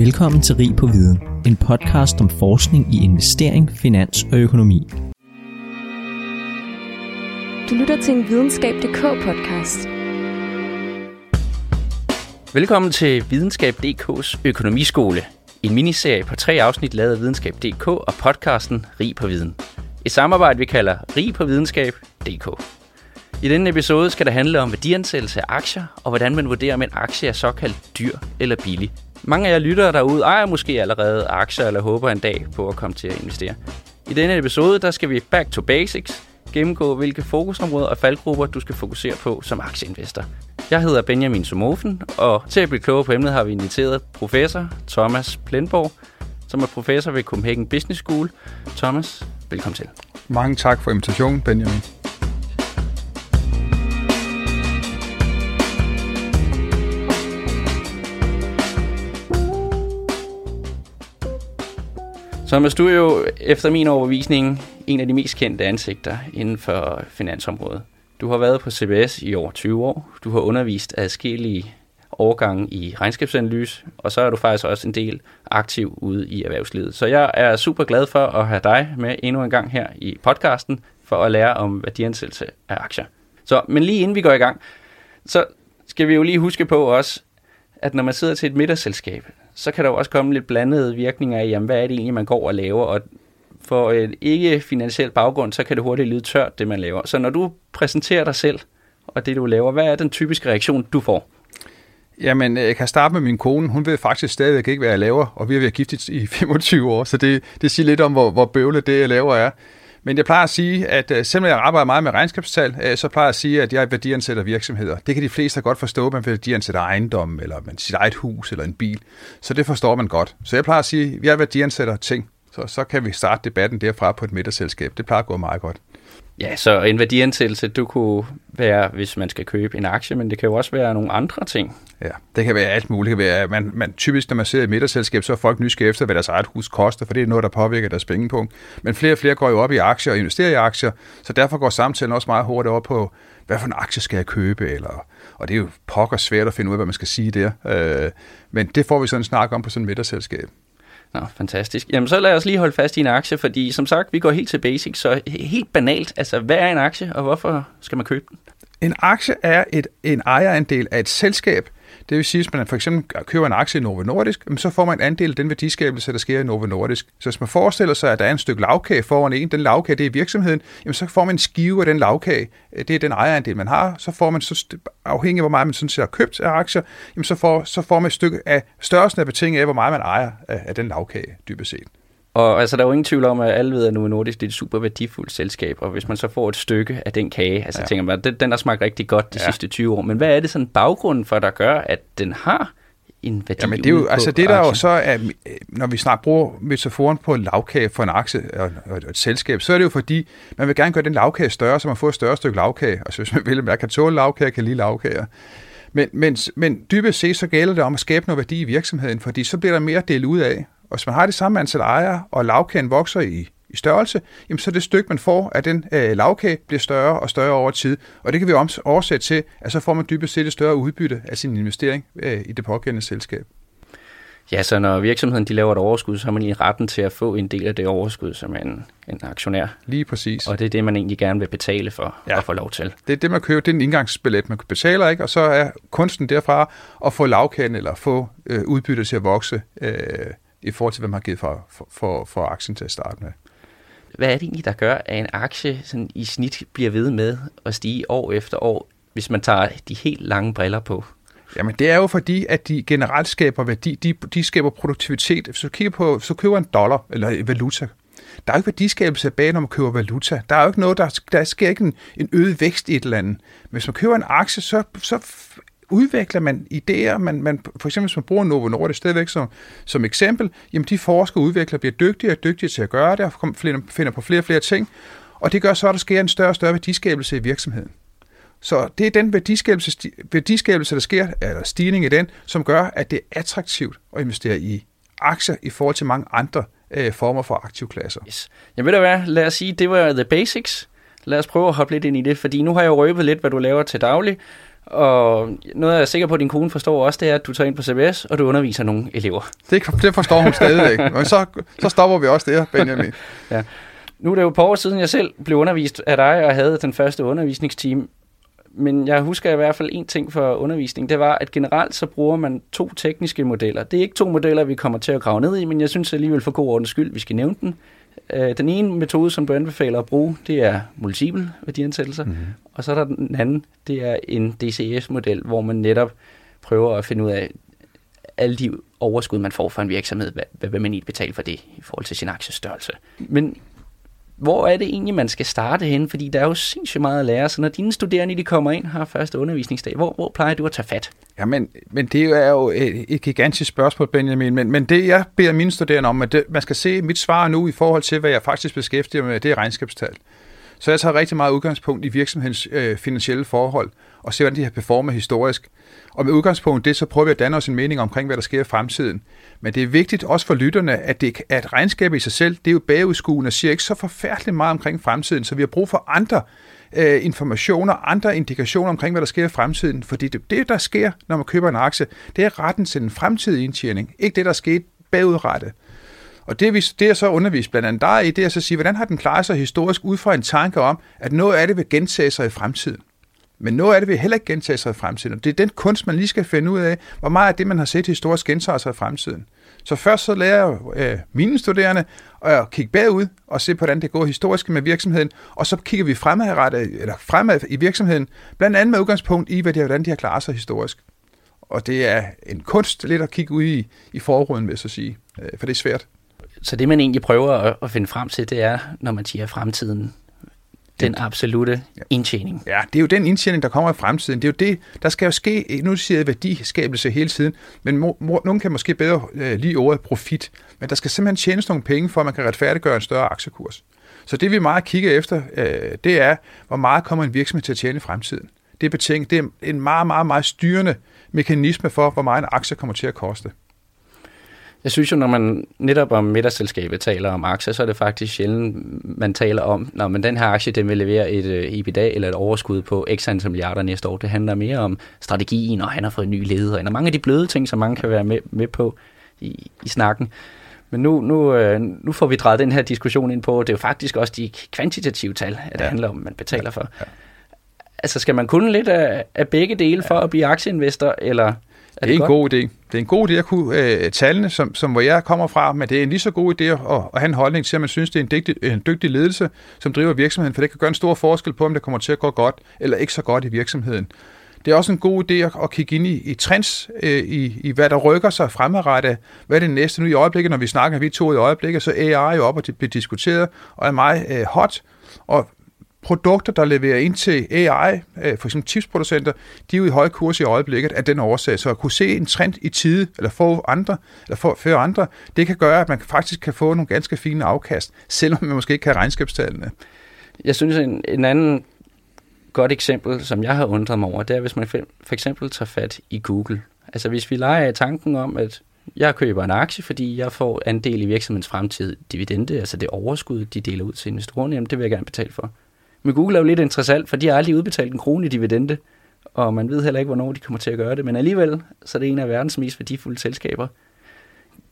Velkommen til Rig på Viden, en podcast om forskning i investering, finans og økonomi. Du lytter til en videnskab.dk podcast. Velkommen til Videnskab.dk's økonomiskole. En miniserie på tre afsnit lavet af Videnskab.dk og podcasten Rig på Viden. Et samarbejde, vi kalder Rig på Videnskab.dk. I denne episode skal det handle om værdiansættelse af aktier, og hvordan man vurderer, om en aktie er såkaldt dyr eller billig. Mange af jer lyttere derude ejer måske allerede aktier eller håber en dag på at komme til at investere. I denne episode der skal vi back to basics, gennemgå hvilke fokusområder og faldgrupper du skal fokusere på som aktieinvestor. Jeg hedder Benjamin Somofen, og til at blive klogere på emnet har vi inviteret professor Thomas Plenborg, som er professor ved Copenhagen Business School. Thomas, velkommen til. Mange tak for invitationen, Benjamin. Thomas, du er jo efter min overbevisning en af de mest kendte ansigter inden for finansområdet. Du har været på CBS i over 20 år. Du har undervist adskillige årgange i regnskabsanalyse, og så er du faktisk også en del aktiv ude i erhvervslivet. Så jeg er super glad for at have dig med endnu en gang her i podcasten for at lære om værdiansættelse af aktier. Så, men lige inden vi går i gang, så skal vi jo lige huske på også, at når man sidder til et middagsselskab, så kan der jo også komme lidt blandede virkninger af, jamen, hvad er det egentlig, man går og laver, og for et ikke-finansiel baggrund, så kan det hurtigt lyde tørt, det man laver. Så når du præsenterer dig selv og det, du laver, hvad er den typiske reaktion, du får? Jamen, jeg kan starte med min kone. Hun ved faktisk stadigvæk ikke, hvad jeg laver, og vi har været gift i 25 år, så det, det siger lidt om, hvor, hvor bøvlet det, jeg laver, er. Men jeg plejer at sige, at øh, selvom jeg arbejder meget med regnskabstal, øh, så plejer jeg at sige, at jeg værdiansætter virksomheder. Det kan de fleste godt forstå, man værdiansætter ejendom, eller man sit eget hus, eller en bil. Så det forstår man godt. Så jeg plejer at sige, at jeg værdiansætter ting. Så, så kan vi starte debatten derfra på et middagsselskab. Det plejer at gå meget godt. Ja, så en værdiansættelse, du kunne være, hvis man skal købe en aktie, men det kan jo også være nogle andre ting. Ja, det kan være alt muligt. Det kan være, man, man, typisk, når man sidder i et middagsselskab, så er folk nysgerrige efter, hvad deres eget hus koster, for det er noget, der påvirker deres pengepunkt. Men flere og flere går jo op i aktier og investerer i aktier, så derfor går samtalen også meget hurtigt op på, hvad for en aktie skal jeg købe, eller, og det er jo pokker svært at finde ud af, hvad man skal sige der. Øh, men det får vi sådan en snak om på sådan et middagsselskab. Nå, fantastisk. Jamen, så lad os lige holde fast i en aktie, fordi som sagt, vi går helt til basic, så helt banalt, altså, hvad er en aktie, og hvorfor skal man købe den? En aktie er et, en ejerandel af et selskab, det vil sige, at hvis man for eksempel køber en aktie i Novo Nordisk, så får man en andel af den værdiskabelse, der sker i Novo Nordisk. Så hvis man forestiller sig, at der er en stykke lavkage foran en, den lavkage det er virksomheden, jamen så får man en skive af den lavkage. Øh, det er den ejerandel, man har. Så får man, så afhængig af hvor meget man sådan set har købt af aktier, jamen så får, så får man et stykke af størrelsen af betinget af, hvor meget man ejer af, af den lavkage, dybest set. Og altså, der er jo ingen tvivl om, at alle ved, at Novo Nordisk det er et super værdifuldt selskab, og hvis man så får et stykke af den kage, altså ja. tænker man, den, den har smagt rigtig godt de ja. sidste 20 år, men hvad er det sådan baggrunden for, der gør, at den har en værdi Jamen, det er jo, altså det der jo så er, når vi snart bruger metaforen på en lavkage for en aktie og et selskab, så er det jo fordi, man vil gerne gøre den lavkage større, så man får et større stykke lavkage. Og så hvis man vil, at kan tåle lavkage, kan lide lavkager. Men, men, men dybest set så gælder det om at skabe noget værdi i virksomheden, fordi så bliver der mere delt ud af. Og hvis man har det samme antal ejere, og lavkagen vokser i, i størrelse, jamen så det stykke, man får af den øh, lavkage, bliver større og større over tid. Og det kan vi oversætte til, at så får man dybest set et større udbytte af sin investering øh, i det pågældende selskab. Ja, så når virksomheden de laver et overskud, så har man lige retten til at få en del af det overskud som en, en aktionær. Lige præcis. Og det er det, man egentlig gerne vil betale for ja. at få lov til. Det er det, man køber. Det er en indgangsbillet, man betaler, ikke? og så er kunsten derfra at få lavkagen eller få øh, udbytte til at vokse øh, i forhold til, hvad man har givet for, for, for, for aktien til at starte med. Hvad er det egentlig, der gør, at en aktie sådan i snit bliver ved med at stige år efter år, hvis man tager de helt lange briller på? Jamen det er jo fordi, at de generelt skaber værdi, de, de skaber produktivitet. Hvis du kigger på, hvis du køber en dollar eller valuta, der er jo ikke værdiskabelse bag, når man køber valuta. Der er jo ikke noget, der, der sker ikke en, en øget vækst i et eller andet. Men hvis man køber en aktie, så, så udvikler man idéer. Man, man, for eksempel hvis man bruger Novo Nordisk stadigvæk som, som eksempel, jamen de forskere og udviklere bliver dygtigere og dygtigere til at gøre det, og finder på flere og flere ting. Og det gør så, at der sker en større og større værdiskabelse i virksomheden. Så det er den værdiskabelse, værdiskabelse, der sker, eller stigning i den, som gør, at det er attraktivt at investere i aktier i forhold til mange andre øh, former for aktivklasser. Yes. Jeg ved da hvad, lad os sige, det var the basics. Lad os prøve at hoppe lidt ind i det, fordi nu har jeg jo røbet lidt, hvad du laver til daglig. Og noget, jeg er sikker på, at din kone forstår også, det er, at du tager ind på CBS, og du underviser nogle elever. Det, det forstår hun stadigvæk. Men så, så stopper vi også der, Benjamin. ja. Nu er det jo et par år siden, jeg selv blev undervist af dig, og havde den første undervisningsteam. Men jeg husker i hvert fald en ting for undervisning, det var, at generelt så bruger man to tekniske modeller. Det er ikke to modeller, vi kommer til at grave ned i, men jeg synes alligevel for god ordens skyld, vi skal nævne den. Øh, den ene metode, som du anbefaler at bruge, det er multiple værdiansættelser, mm-hmm. og så er der den anden, det er en DCF-model, hvor man netop prøver at finde ud af alle de overskud, man får fra en virksomhed, hvad, hvad vil man egentlig betale for det i forhold til sin aktiestørrelse. Men hvor er det egentlig, man skal starte hen? Fordi der er jo sindssygt meget at lære, så når dine studerende de kommer ind har første undervisningsdag, hvor, hvor plejer du at tage fat? Ja, men, men det er jo et, et gigantisk spørgsmål, Benjamin, men, men det jeg beder mine studerende om, at det, man skal se mit svar nu i forhold til, hvad jeg faktisk beskæftiger med, det er regnskabstal. Så jeg tager rigtig meget udgangspunkt i virksomhedens øh, finansielle forhold, og se, hvordan de har performet historisk. Og med udgangspunkt i det, så prøver vi at danne os en mening omkring, hvad der sker i fremtiden. Men det er vigtigt også for lytterne, at, det, at regnskabet i sig selv, det er jo bagudskuende og siger ikke så forfærdeligt meget omkring fremtiden, så vi har brug for andre øh, informationer, andre indikationer omkring, hvad der sker i fremtiden. Fordi det, det, der sker, når man køber en aktie, det er retten til den fremtidige indtjening, ikke det, der skete bagudrettet. Og det, vi, det er så undervist blandt andet dig i, det er så at sige, hvordan har den klaret sig historisk ud fra en tanke om, at noget af det vil gentage sig i fremtiden. Men noget af det vil heller ikke gentage sig i fremtiden. Og det er den kunst, man lige skal finde ud af, hvor meget af det, man har set historisk, gentager sig i fremtiden. Så først så lærer jeg øh, mine studerende at kigge bagud og se, hvordan det går historisk med virksomheden, og så kigger vi fremad, eller fremad i virksomheden, blandt andet med udgangspunkt i, hvad de, hvordan de har klaret sig historisk. Og det er en kunst lidt at kigge ud i, i forruden, vil jeg så sige, øh, for det er svært. Så det, man egentlig prøver at, at finde frem til, det er, når man siger fremtiden, den absolute indtjening. Ja, det er jo den indtjening, der kommer i fremtiden. Det er jo det, der skal jo ske, nu siger jeg værdiskabelse hele tiden, men må, må, nogen kan måske bedre øh, lige ordet profit, men der skal simpelthen tjenes nogle penge, for at man kan retfærdiggøre en større aktiekurs. Så det vi meget kigger efter, øh, det er, hvor meget kommer en virksomhed til at tjene i fremtiden. Det er betinget, det er en meget, meget, meget styrende mekanisme for, hvor meget en aktie kommer til at koste. Jeg synes jo, når man netop om middagsselskabet taler om aktier, så er det faktisk sjældent, man taler om, når man den her aktie, den vil levere et uh, EBITDA eller et overskud på x antal milliarder næste år. Det handler mere om strategien, og han har fået en ny leder, og mange af de bløde ting, som mange kan være med, med på i, i snakken. Men nu, nu, øh, nu får vi drejet den her diskussion ind på, det er jo faktisk også de kvantitative tal, at det ja. handler om, man betaler for. Ja. Altså skal man kunne lidt af, af begge dele for at blive aktieinvestor, eller er det, det er en god idé. Det er en god idé at kunne øh, tallene, som, som hvor jeg kommer fra, men det er en lige så god idé at, at have en holdning til, at man synes, det er en dygtig, en dygtig ledelse, som driver virksomheden, for det kan gøre en stor forskel på, om det kommer til at gå godt eller ikke så godt i virksomheden. Det er også en god idé at, at kigge ind i, i trends, øh, i, i hvad der rykker sig fremadrettet. Hvad er det næste nu i øjeblikket, når vi snakker vi to i øjeblikket, så AI er jo op og bliver diskuteret og er meget øh, hot. Og produkter, der leverer ind til AI, øh, for eksempel chipsproducenter, de er jo i høj kurs i øjeblikket af den årsag. Så at kunne se en trend i tide, eller få andre, eller få før andre, det kan gøre, at man faktisk kan få nogle ganske fine afkast, selvom man måske ikke kan regnskabstallene. Jeg synes, en, en anden godt eksempel, som jeg har undret mig over, det er, hvis man for eksempel tager fat i Google. Altså hvis vi leger af tanken om, at jeg køber en aktie, fordi jeg får andel i virksomhedens fremtid dividende, altså det overskud, de deler ud til investorerne, jamen det vil jeg gerne betale for. Men Google er jo lidt interessant, for de har aldrig udbetalt en krone i dividende, og man ved heller ikke, hvornår de kommer til at gøre det. Men alligevel, så er det en af verdens mest værdifulde selskaber.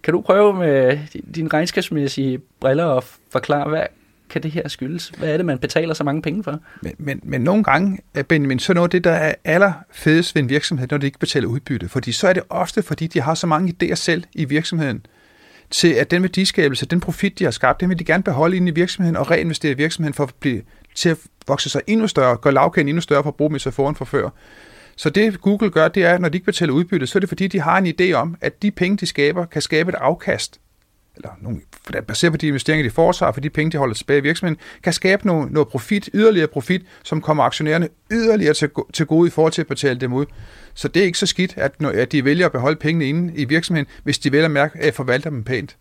Kan du prøve med dine regnskabsmæssige briller at forklare, hvad kan det her skyldes? Hvad er det, man betaler så mange penge for? Men, men, men nogle gange, øh, Benjamin, så noget af det, der er allerfedest ved en virksomhed, når de ikke betaler udbytte. Fordi så er det ofte, fordi de har så mange idéer selv i virksomheden, til at den værdiskabelse, den profit, de har skabt, den vil de gerne beholde inde i virksomheden og reinvestere i virksomheden for at blive til at vokse sig endnu større, gøre lavkagen endnu større for at bruge metaforen for før. Så det Google gør, det er, at når de ikke betaler udbytte, så er det fordi, de har en idé om, at de penge, de skaber, kan skabe et afkast eller nogle, baseret på de investeringer, de foretager, for de penge, de holder tilbage i virksomheden, kan skabe noget, noget profit, yderligere profit, som kommer aktionærerne yderligere til, til gode i forhold til at betale dem ud. Så det er ikke så skidt, at, at de vælger at beholde pengene inde i virksomheden, hvis de vælger at mærke at forvalter dem pænt.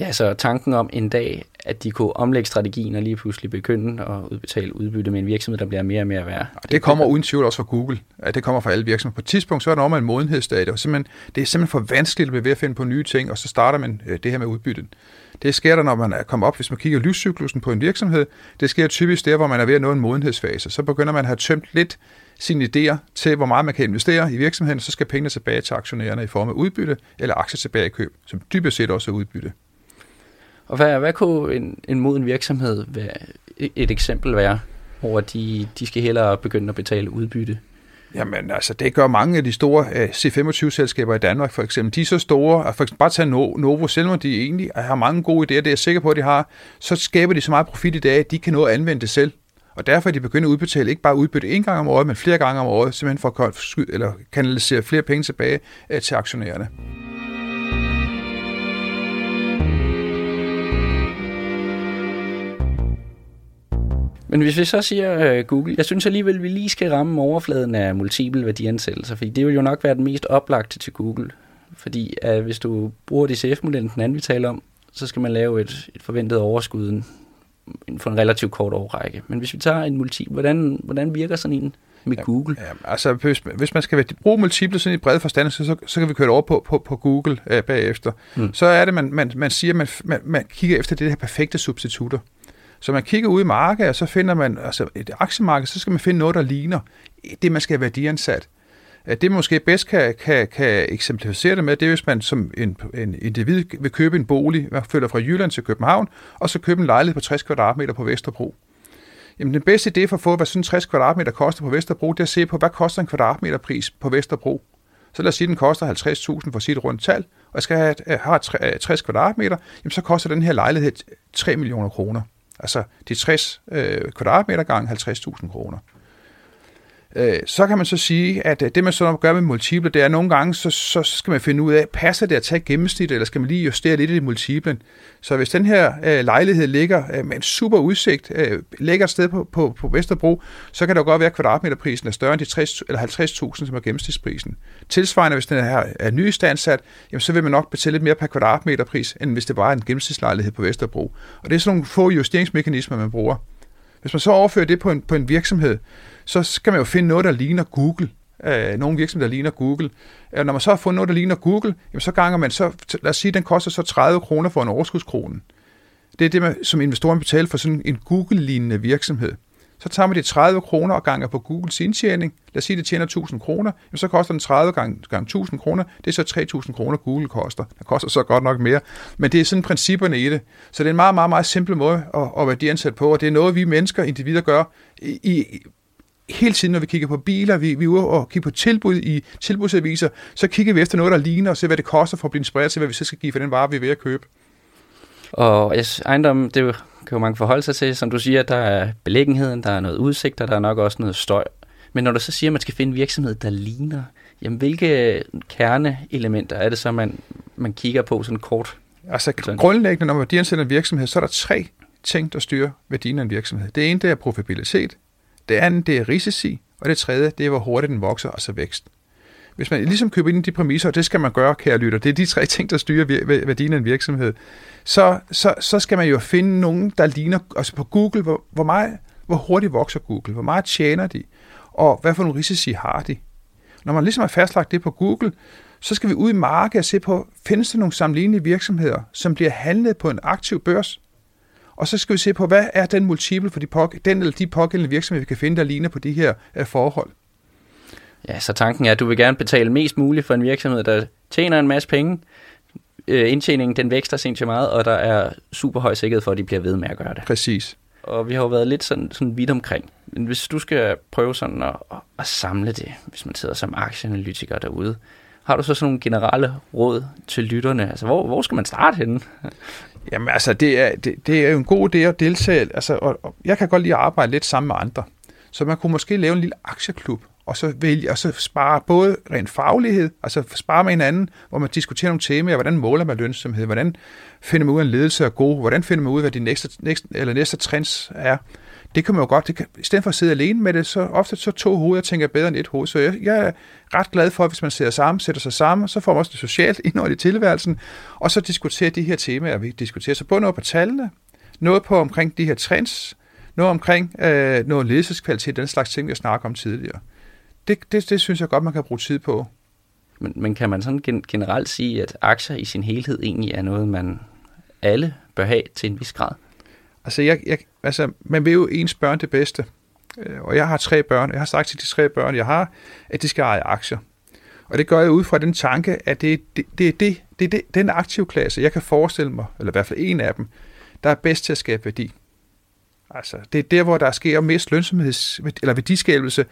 Ja, så tanken om en dag, at de kunne omlægge strategien og lige pludselig begynde at udbetale udbytte med en virksomhed, der bliver mere og mere værd. Og det kommer uden tvivl også fra Google. At det kommer fra alle virksomheder. På et tidspunkt, så er der om en modenhedsstadie. Og simpelthen, det er simpelthen for vanskeligt at blive ved at finde på nye ting, og så starter man øh, det her med udbyttet. Det sker der, når man er kommet op, hvis man kigger livscyklusen på en virksomhed. Det sker typisk der, hvor man er ved at nå en modenhedsfase. Så begynder man at have tømt lidt sine idéer til, hvor meget man kan investere i virksomheden, så skal pengene tilbage til aktionærerne i form af udbytte eller aktier tilbage i køb, som dybest set også er udbytte. Og hvad, hvad kunne en, en moden virksomhed være, e-, et eksempel være, hvor de, de skal hellere begynde at betale udbytte? Jamen altså, det gør mange af de store øh, uh, C25-selskaber i Danmark for eksempel. De er så store, at for eksempel bare tage Novo, selvom de egentlig har mange gode idéer, det er jeg sikker på, at de har, så skaber de så meget profit i dag, at de kan nå at anvende det selv. Og derfor er de begyndt at udbetale ikke bare udbytte en gang om året, men flere gange om året, simpelthen for at eller kanalisere flere penge tilbage uh, til aktionærerne. Men hvis vi så siger uh, Google, jeg synes alligevel, at vi lige skal ramme overfladen af multiple værdiansættelser, fordi det vil jo nok være den mest oplagte til Google. Fordi uh, hvis du bruger DCF-modellen, den anden vi taler om, så skal man lave et, et forventet overskud for en relativt kort årrække. Men hvis vi tager en multiple, hvordan, hvordan virker sådan en med Google? Ja, altså, hvis, hvis man skal bruge multiple sådan i bred forstand, så, så, så kan vi køre over på, på, på Google uh, bagefter. Mm. Så er det, man, man, man siger, man, man, man kigger efter det her perfekte substitutter. Så man kigger ud i markedet, og så finder man, altså et aktiemarked, så skal man finde noget, der ligner det, man skal have værdiansat. Det måske bedst kan, kan, kan eksemplificere det med, det er, hvis man som en, en individ vil købe en bolig, man følger fra Jylland til København, og så købe en lejlighed på 60 kvadratmeter på Vesterbro. Jamen den bedste idé for at få, hvad sådan 60 kvadratmeter koster på Vesterbro, det er at se på, hvad koster en kvadratmeter pris på Vesterbro. Så lad os sige, at den koster 50.000 for sit rundt tal, og jeg skal have, have 60 øh, kvadratmeter, jamen så koster den her lejlighed 3 millioner kroner. Altså de 60 øh, kvadratmeter gange 50.000 kroner. Øh, så kan man så sige, at øh, det man så gør med multiple, det er at nogle gange, så, så skal man finde ud af, passer det at tage gennemsnit, eller skal man lige justere lidt i multiplen? Så hvis den her øh, lejlighed ligger øh, med en super udsigt, øh, ligger et sted på, på, på Vesterbro, så kan det jo godt være, at kvadratmeterprisen er større end de 60, eller 50.000, som er gennemsnitsprisen. Tilsvarende, hvis den her er nyistandsat, jamen, så vil man nok betale lidt mere per kvadratmeterpris, end hvis det bare er en gennemsnitslejlighed på Vesterbro. Og det er sådan nogle få justeringsmekanismer, man bruger. Hvis man så overfører det på en, på en virksomhed, så skal man jo finde noget, der ligner Google. Øh, nogle virksomheder, der ligner Google. Øh, når man så har fundet noget, der ligner Google, jamen så ganger man så, lad os sige, den koster så 30 kroner for en overskudskrone. Det er det, man, som investoren betaler for sådan en Google-lignende virksomhed. Så tager man de 30 kroner og ganger på Googles indtjening. Lad os sige, det tjener 1000 kroner. Jamen, så koster den 30 gange, gange 1000 kroner. Det er så 3000 kroner, Google koster. Det koster så godt nok mere. Men det er sådan principperne i det. Så det er en meget, meget, meget simpel måde at, at værdiansætte på. Og det er noget, vi mennesker, individer, gør i, i hele tiden, når vi kigger på biler, vi, vi er ude og kigger på tilbud i tilbudsaviser, så kigger vi efter noget, der ligner, og ser, hvad det koster for at blive inspireret til, hvad vi så skal give for den vare, vi er ved at købe. Og yes, ejendom, det kan jo mange forholde sig til. Som du siger, der er belæggenheden, der er noget udsigt, og der er nok også noget støj. Men når du så siger, at man skal finde en virksomhed, der ligner, jamen hvilke kerneelementer er det så, man, man kigger på sådan kort? Altså grundlæggende, når man ansætter en virksomhed, så er der tre ting, der styrer værdien af en virksomhed. Det ene, det er profitabilitet. Det andet, det er risici. Og det tredje, det er, hvor hurtigt den vokser, altså vækst. Hvis man ligesom køber ind i de præmisser, og det skal man gøre, kære lytter, det er de tre ting, der styrer værdien af en virksomhed, så, så, så skal man jo finde nogen, der ligner, altså på Google, hvor, hvor, meget, hvor hurtigt vokser Google, hvor meget tjener de, og hvad for nogle risici har de. Når man ligesom har fastlagt det på Google, så skal vi ud i markedet og se på, findes der nogle sammenlignelige virksomheder, som bliver handlet på en aktiv børs? Og så skal vi se på, hvad er den multiple for de pok- den eller de pågældende virksomheder, vi kan finde, der ligner på de her øh, forhold. Ja, så tanken er, at du vil gerne betale mest muligt for en virksomhed, der tjener en masse penge. Øh, indtjeningen den vækster sindssygt meget, og der er super høj sikkerhed for, at de bliver ved med at gøre det. Præcis. Og vi har jo været lidt sådan, sådan vidt omkring. Men hvis du skal prøve sådan at, at samle det, hvis man sidder som aktieanalytiker derude, har du så sådan nogle generelle råd til lytterne? Altså, hvor, hvor skal man starte henne? Jamen altså, det er, det, det er jo en god idé at deltage. Altså, og, og jeg kan godt lide at arbejde lidt sammen med andre. Så man kunne måske lave en lille aktieklub, og så vælge, og så spare både rent faglighed, altså spare med hinanden, hvor man diskuterer nogle temaer, hvordan måler man lønsomhed, hvordan finder man ud af, en ledelse er god, hvordan finder man ud af, hvad de næste, næste, eller næste trends er. det kan man jo godt, det kan, i stedet for at sidde alene med det, så ofte så to hoveder tænker bedre end et hoved. Så jeg, jeg er ret glad for, at hvis man sidder sammen, sætter sig sammen, så får man også det socialt indhold i tilværelsen, og så diskuterer de her temaer, vi diskuterer. Så både noget på tallene, noget på omkring de her trends, noget omkring øh, noget ledelseskvalitet, den slags ting, jeg snakker om tidligere. Det, det, det synes jeg godt, man kan bruge tid på. Men, men kan man sådan gen- generelt sige, at aktier i sin helhed egentlig er noget, man alle bør have til en vis grad? Altså, jeg, jeg, altså man vil jo ens børn det bedste. Øh, og jeg har tre børn. Jeg har sagt til de tre børn, jeg har, at de skal eje aktier. Og det gør jeg ud fra den tanke, at det det, det, det, det, det, den aktivklasse, jeg kan forestille mig, eller i hvert fald en af dem, der er bedst til at skabe værdi. Altså, det er der, hvor der sker mest lønsomheds- eller værdiskabelse,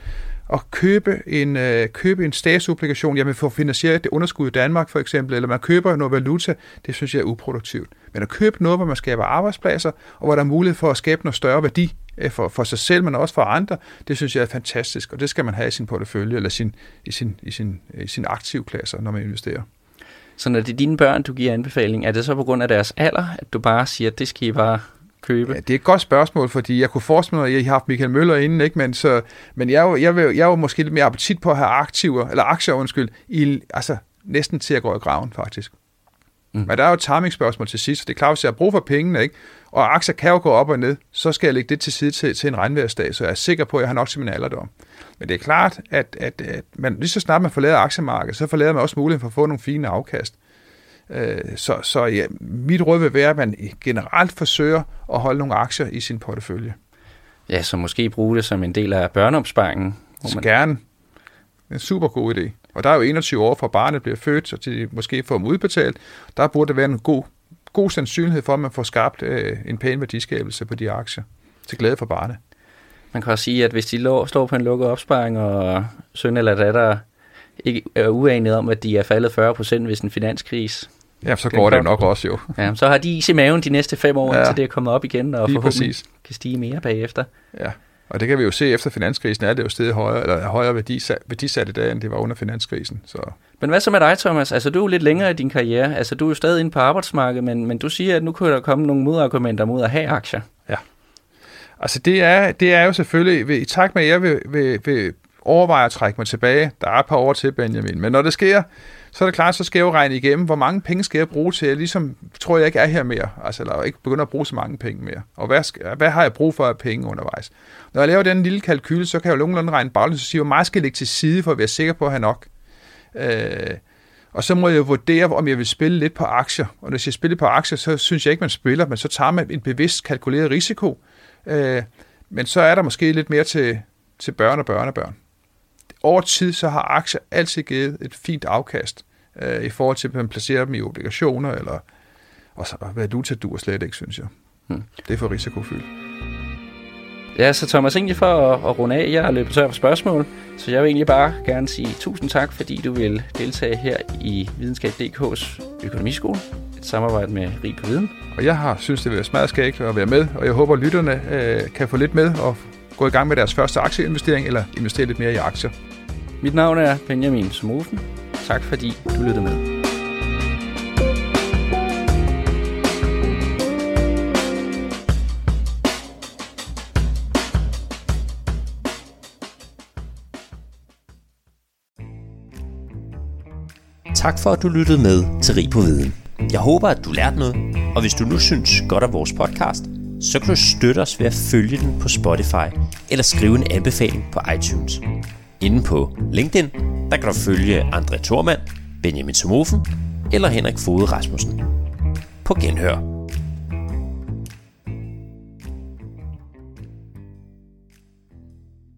at købe en, øh, købe en statsobligation, jamen for at finansiere det underskud i Danmark for eksempel, eller man køber noget valuta, det synes jeg er uproduktivt. Men at købe noget, hvor man skaber arbejdspladser, og hvor der er mulighed for at skabe noget større værdi øh, for, for sig selv, men også for andre, det synes jeg er fantastisk, og det skal man have i sin portefølje, eller sin, i sin, i sin, øh, i sin aktivklasser, når man investerer. Så når det er dine børn, du giver anbefaling, er det så på grund af deres alder, at du bare siger, at det skal I bare købe? Ja, det er et godt spørgsmål, fordi jeg kunne forestille mig, at I har haft Michael Møller inden, ikke? Men, så, men jeg, er jo, jeg, vil, jeg er jo måske lidt mere appetit på at have aktiver, eller aktier, undskyld, i, altså næsten til at gå i graven, faktisk. Mm. Men der er jo et timing-spørgsmål til sidst. Det er klart, hvis jeg har brug for pengene, ikke? og aktier kan jo gå op og ned, så skal jeg lægge det til side til, til en regnværsdag, så jeg er sikker på, at jeg har nok til min alderdom. Men det er klart, at, at, at man, lige så snart man forlader aktiemarkedet, så forlader man også muligheden for at få nogle fine afkast. Øh, så så ja, mit råd vil være, at man generelt forsøger at holde nogle aktier i sin portefølje. Ja, så måske bruge det som en del af børneopsparingen. Så man... gerne. Er en super god idé. Og der er jo 21 år fra barnet bliver født, så de måske får dem udbetalt. Der burde det være en god, god sandsynlighed for, at man får skabt øh, en pæn værdiskabelse på de aktier. Til glæde for barnet. Man kan også sige, at hvis de lå, står på en lukket opsparing, og søn eller datter ikke er uenige om, at de er faldet 40 procent ved en finanskrise. Ja, så går det jo nok også jo. Ja, så har de is i maven de næste fem år, ja. indtil det er kommet op igen, og Lige forhåbentlig præcis. kan stige mere bagefter. Ja, og det kan vi jo se efter finanskrisen, er det jo stedet højere, eller er højere værdisat, værdisat i dag, end det var under finanskrisen. Så. Men hvad så med dig, Thomas? Altså, du er jo lidt længere i din karriere. Altså, du er jo stadig inde på arbejdsmarkedet, men, men du siger, at nu kunne der komme nogle modargumenter mod at have aktier. Ja. Altså, det er, det er jo selvfølgelig, i takt med, at jeg vil, vil, vil overveje at trække mig tilbage, der er et par år til, Benjamin, men når det sker, så er det klart, så skal jeg jo regne igennem, hvor mange penge skal jeg bruge til, jeg ligesom tror jeg ikke er her mere, altså eller ikke begynder at bruge så mange penge mere, og hvad, skal, hvad har jeg brug for af penge undervejs. Når jeg laver den lille kalkyl, så kan jeg jo nogenlunde regne baglæns og sige, hvor meget skal jeg lægge til side, for at være sikker på at have nok. Øh, og så må jeg vurdere, om jeg vil spille lidt på aktier. Og hvis jeg spiller på aktier, så synes jeg ikke, man spiller, men så tager man en bevidst kalkuleret risiko. Øh, men så er der måske lidt mere til, til børn og børnebørn. Over tid så har aktier altid givet et fint afkast øh, i forhold til, at man placerer dem i obligationer, eller og så valuta duer slet ikke, synes jeg. Hmm. Det er for risikofyldt. Ja, så Thomas, egentlig for at, at runde af, jeg har løbet tør for spørgsmål, så jeg vil egentlig bare gerne sige tusind tak, fordi du vil deltage her i Videnskab.dk's økonomiskole, et samarbejde med Rig på Viden. Og jeg har synes, det vil være smadret skægt at være med, og jeg håber, at lytterne øh, kan få lidt med og gå i gang med deres første aktieinvestering, eller investere lidt mere i aktier. Mit navn er Benjamin Somofen. Tak fordi du lyttede med. Tak for, at du lyttede med til Rig på Viden. Jeg håber, at du lærte noget, og hvis du nu synes godt om vores podcast, så kan du støtte os ved at følge den på Spotify eller skrive en anbefaling på iTunes. Inde på LinkedIn, der kan du følge André Thormand, Benjamin Somofen eller Henrik Fode Rasmussen. På genhør.